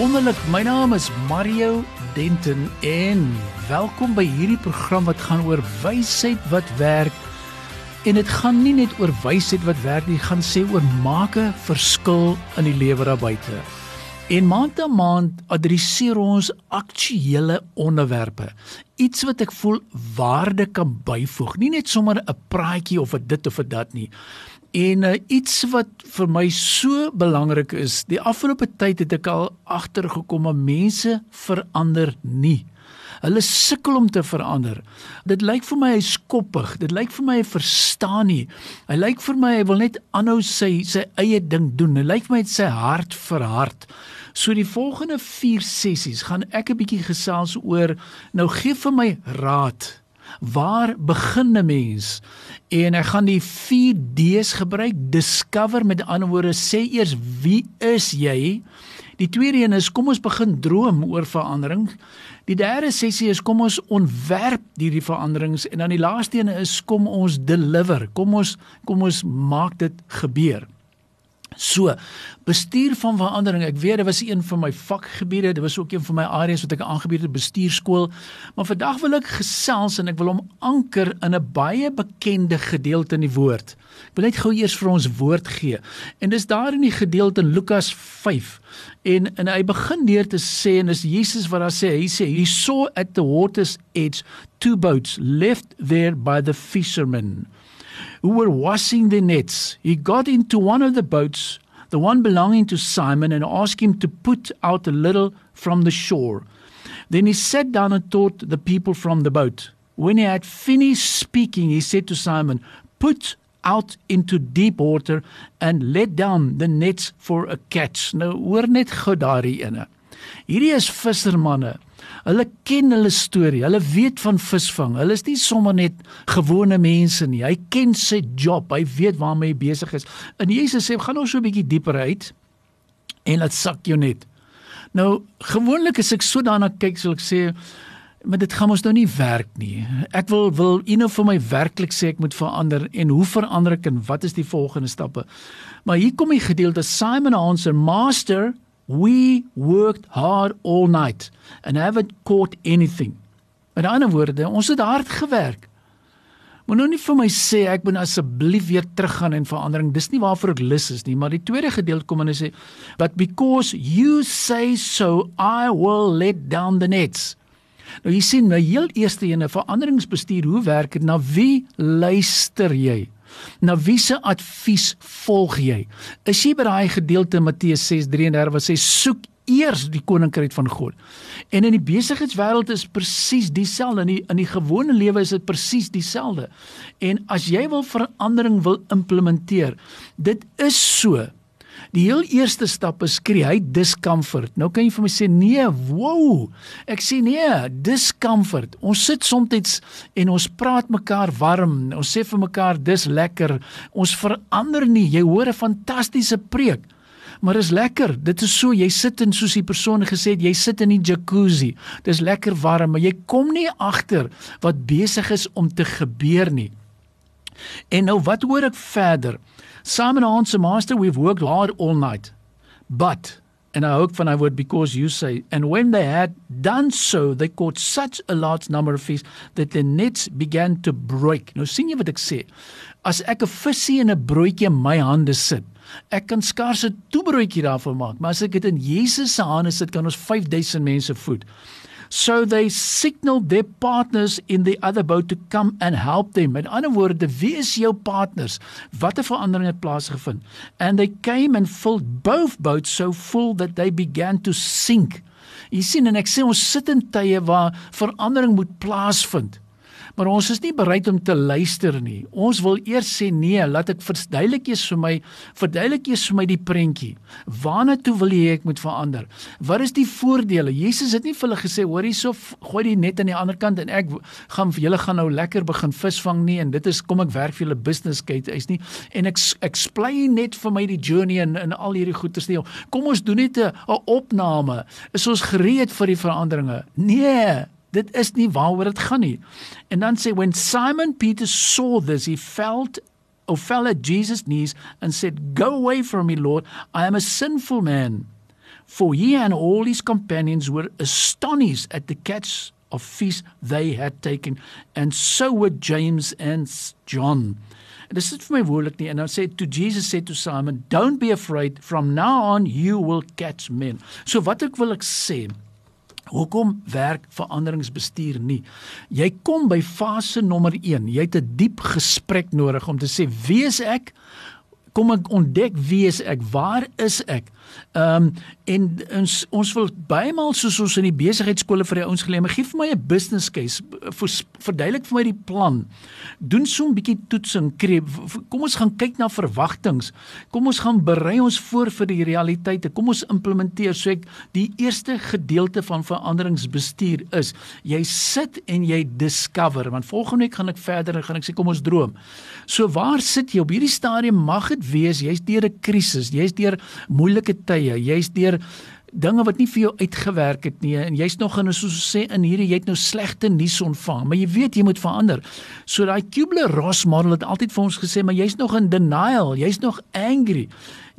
Wonderlik, my naam is Mario Denton en welkom by hierdie program wat gaan oor wysheid wat werk. En dit gaan nie net oor wysheid wat werk nie, gaan sê oor maak 'n verskil in die lewe daar buite. En maand na maand adresseer ons aktuelle onderwerpe. Iets wat ek voel waarde kan byvoeg, nie net sommer 'n praatjie of 'n dit of 'n dat nie. En uh, iets wat vir my so belangrik is, die afgelope tyd het ek al agtergekom dat mense verander nie. Hulle sukkel om te verander. Dit lyk vir my hy skoppig. Dit lyk vir my hy verstaan nie. Hy lyk vir my hy wil net aanhou sy sy eie ding doen. Hy lyk vir my het sy hart verhard. So die volgende 4 sessies gaan ek 'n bietjie gesels oor nou gee vir my raad. Waar begin 'n mens? En ek gaan die 4 D's gebruik. Discover met ander woorde sê eers wie is jy? Die tweede een is kom ons begin droom oor verandering. Die derde sessie is kom ons ontwerp hierdie veranderings en dan die laaste een is kom ons deliver. Kom ons kom ons maak dit gebeur. So, bestuur van verandering. Ek weet dit was een van my vakgebiede, dit was ook een van my areas wat ek aangebied het bestuurskool. Maar vandag wil ek gesels en ek wil hom anker in 'n baie bekende gedeelte in die woord. Ek wil net gou eers vir ons woord gee. En dis daar in die gedeelte in Lukas 5. En en hy begin deur te sê en dis Jesus wat daar sê, hy sê he saw at the water's edge two boats left there by the fishermen who were washing their nets. He got into one of the boats, the one belonging to Simon, and asked him to put out a little from the shore. Then he sat down and taught the people from the boat. When he had finished speaking, he said to Simon, Put out into deep water and let down the nets for a catch. Nou hoor net gou daardie ene. Hierdie is vissermanne Hulle ken hulle storie. Hulle weet van visvang. Hulle is nie sommer net gewone mense nie. Hy ken sy job. Hy weet waarmee hy besig is. En Jesus sê, "Gaan nou so 'n bietjie dieper uit en laat sak jou net." Nou, gewoonlik as ek so daarna kyk, sal ek sê, "Maar dit gaan ons nou nie werk nie. Ek wil wil nou vir my werklik sê ek moet verander en hoe verander ek en wat is die volgende stappe?" Maar hier kom die gedeelte Simon answer, "Master, We worked hard all night and haven't caught anything. Met ander woorde, ons het hard gewerk. Moet nou nie vir my sê ek moet asseblief weer teruggaan en verandering. Dis nie waarvoor ek lus is nie, maar die tweede gedeelte kom en hy sê, "But because you say so, I will let down the nets." Nou jy sien, my heel eerste ene veranderingsbestuur, hoe werk dit? Na wie luister jy? Na wiese advies volg jy? Is jy by daai gedeelte Matteus 6:33 wat sê soek eers die koninkryk van God. En in die besigheidswêreld is presies dieselfde. In die in die gewone lewe is dit presies dieselfde. En as jy wil verandering wil implementeer, dit is so Die heel eerste stap is create discomfort. Nou kan jy vir my sê nee, wow. Ek sê nee, discomfort. Ons sit soms en ons praat mekaar warm. Ons sê vir mekaar dis lekker. Ons verander nie. Jy hoor 'n fantastiese preek. Maar is lekker. Dit is so jy sit in soos die persoon gesê het, jy sit in die jacuzzi. Dis lekker warm, maar jy kom nie agter wat besig is om te gebeur nie. En nou wat hoor ek verder? Simon answered, Master, we've worked hard all night. But, and I hope when I would, because you say, and when they had done so, they caught such a large number of fish that the nets began to break. Nou sien jy wat ek sê? As ek 'n visie en 'n broodjie in my hande sit, ek kan skaars 'n toebroodjie daarvan maak, maar as ek dit in Jesus se hande sit, kan ons 5000 mense voed. So they signaled their partners in the other boat to come and help them. Met ander woorde, wie is jou partners? Watter verandering het plaasgevind? And they came and filled both boats so full that they began to sink. Jy sien en ek sê ons sit in tye waar verandering moet plaasvind. Maar ons is nie bereid om te luister nie. Ons wil eers sê nee, laat ek verduidelik eers vir my, verduidelik eers vir my die prentjie. Waarna toe wil jy ek moet verander? Wat is die voordele? Jesus het nie vir hulle gesê hoor hierso gooi die net aan die ander kant en ek gaan vir julle gaan nou lekker begin visvang nie en dit is kom ek werk vir julle business case is nie en ek explain net vir my die journey en en al hierdie goeters nie. Kom ons doen net 'n opname. Is ons gereed vir die veranderinge? Nee. Dit is nie waaroor dit gaan nie. En dan sê when Simon Peter saw this, he felt or fell at Jesus' knees and said, "Go away from me, Lord. I am a sinful man." For he and all his companions were astonished at the catch of fish they had taken, and so were James and John. En dit vir my woordelik nie. En dan sê toe Jesus sê toe Simon, "Don't be afraid, from now on you will catch men." So wat ek wil ek sê, hoekom werk veranderingsbestuur nie? Jy kom by fase nommer 1. Jy het 'n diep gesprek nodig om te sê, "Wie is ek?" Kom ek ontdek wie is ek? Waar is ek? Ehm um, en ons ons wil baie maal soos ons in die besigheidskole vir die ouens geleer, maar gee vir my 'n business case, verduidelik vir my die plan. Doen so 'n bietjie toetsing, kreep. Kom ons gaan kyk na verwagtinge. Kom ons gaan berei ons voor vir die realiteite. Kom ons implementeer. So ek die eerste gedeelte van veranderingsbestuur is jy sit en jy discover. Want volgende week gaan ek verder en gaan ek sê kom ons droom. So waar sit jy op hierdie stadium mag dit wees jy's deur 'n krisis, jy's deur moeilike tye. Jy's deur dinge wat nie vir jou uitgewerk het nie en jy's nog in soos sê in hierdie jy het nou slegte nuus ontvang, maar jy weet jy moet verander. So daai Kubler-Ross model het altyd vir ons gesê, maar jy's nog in denial, jy's nog angry.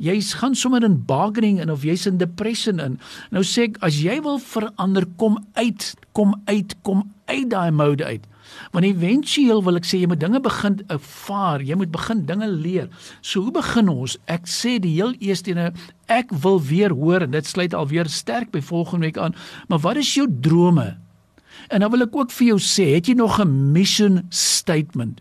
Jy's gaan sommer in bargaining en of jy's in depression in. Nou sê ek as jy wil verander, kom uit, kom uit, kom uit daai mode uit. Want éventueel wil ek sê jy moet dinge begin ervaar, jy moet begin dinge leer. So hoe begin ons? Ek sê die heel eerste ene ek wil weer hoor en dit sluit alweer sterk by volgende week aan. Maar wat is jou drome? En dan wil ek ook vir jou sê, het jy nog 'n mission statement?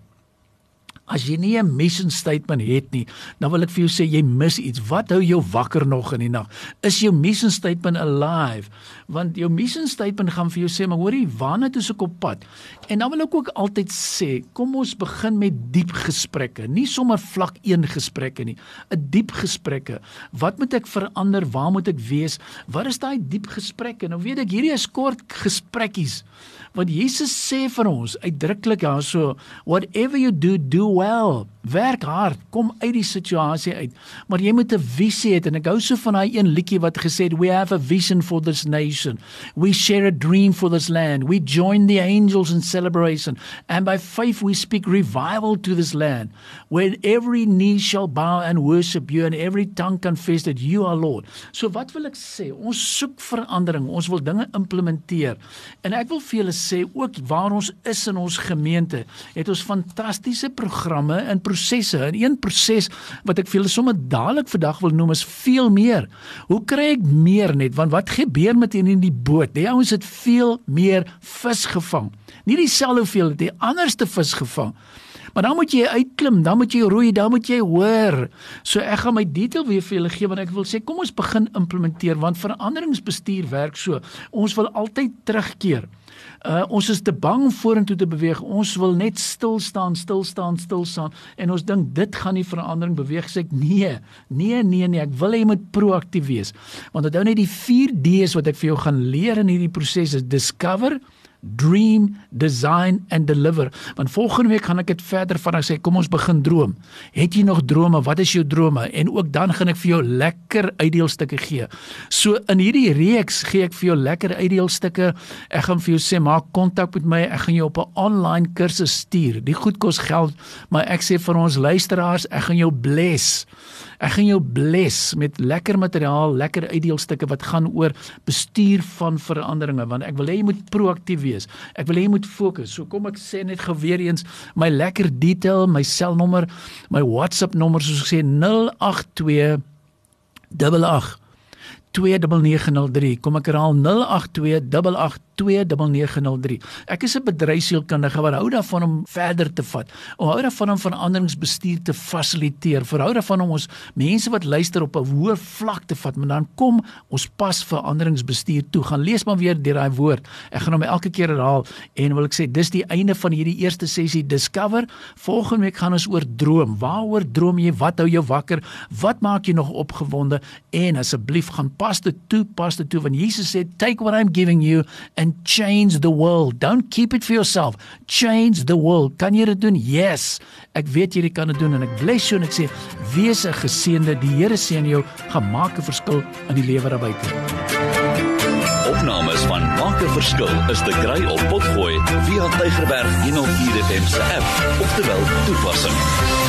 As jy nie 'n mission statement het nie, dan wil ek vir jou sê jy mis iets. Wat hou jou wakker nog in die nag? Is jou mission statement alive? Want jou mission statement gaan vir jou sê, maar hoorie, waarna toe se op pad? En dan wil ek ook altyd sê, kom ons begin met diep gesprekke, nie sommer vlak 1 gesprekke nie. 'n Diep gesprekke. Wat moet ek verander? Waar moet ek wees? Wat is daai diep gesprekke? Nou weet ek hierdie is kort gesprekkies. Want Jesus sê vir ons uitdruklik daarso, whatever you do, do well. Werk hard, kom uit die situasie uit. Maar jy moet 'n visie hê en ek hou so van daai een liedjie wat gesê het, we have a vision for this nation. We share a dream for this land. We join the angels in celebration and by faith we speak revival to this land where every knee shall bow and worship you and every tongue confess that you are Lord. So wat wil ek sê? Ons soek verandering. Ons wil dinge implementeer. En ek wil vir julle sê ook waar ons is in ons gemeente, het ons fantastiese programme en prosesse. En een proses wat ek vir julle sommer dadelik vandag wil noem is veel meer. Hoe kry ek meer net? Want wat gebeur met in die boot? Die ouens het veel meer vis gevang. Nie dieselfde hoeveel het die anderste vis gevang. Maar dan moet jy uitklim, dan moet jy roei, dan moet jy hoor. So ek gaan my detail weer vir julle gee want ek wil sê kom ons begin implementeer want veranderingsbestuur werk so. Ons wil altyd terugkeer. Uh ons is te bang om vorentoe te beweeg. Ons wil net stil staan, stil staan, stil staan en ons dink dit gaan nie verandering beweeg sê ek nee. Nee, nee, nee, ek wil hê jy moet proaktief wees. Want onthou net die 4 D's wat ek vir jou gaan leer in hierdie proses is discover, dream, design and deliver. Want volgende week gaan ek dit verder van ek sê kom ons begin droom. Het jy nog drome? Wat is jou drome? En ook dan gaan ek vir jou lekker uitdeelstukke gee. So in hierdie reeks gee ek vir jou lekker uitdeelstukke. Ek gaan vir jou sê maak kontak met my. Ek gaan jou op 'n online kursus stuur. Die goed kos geld, maar ek sê vir ons luisteraars, ek gaan jou bless. Ek gaan jou bless met lekker materiaal, lekker uitdeelstukke wat gaan oor bestuur van veranderinge want ek wil hê jy moet proaktief wees. Ek wil hê jy moet fokus. So kom ek sê net geweer eens my lekker detail, my selnommer, my WhatsApp nommer soos ek sê 082 88 29903 kom ek herhaal 08288 08282903. Ek is 'n bedryfsielkundige wat hou daarvan om verder te vat. Om hou daarvan om veranderingsbestuur te fasiliteer. Verhou daarvan om ons mense wat luister op 'n hoër vlak te vat, maar dan kom ons pas veranderingsbestuur toe. Gaan lees maar weer deur daai woord. Ek gaan hom elke keer herhaal en wil ek sê dis die einde van hierdie eerste sessie Discover. Volgende week gaan ons oor droom. Waaroor droom jy? Wat hou jou wakker? Wat maak jy nog opgewonde? En asseblief gaan pas dit toe, pas dit toe want Jesus sê take what I'm giving you and change the world. Don't keep it for yourself. Change the world. Kan jy dit doen? Yes. Ek weet jy kan dit doen en ek bless jou en ek sê wees 'n geseënde. Die Here seën jou. Gaan maak 'n verskil in die lewe daar buite. Opnames van Maak 'n Verskil is te kry op Potgooi via Tigerberg 104 FM se app of te wel toepassing.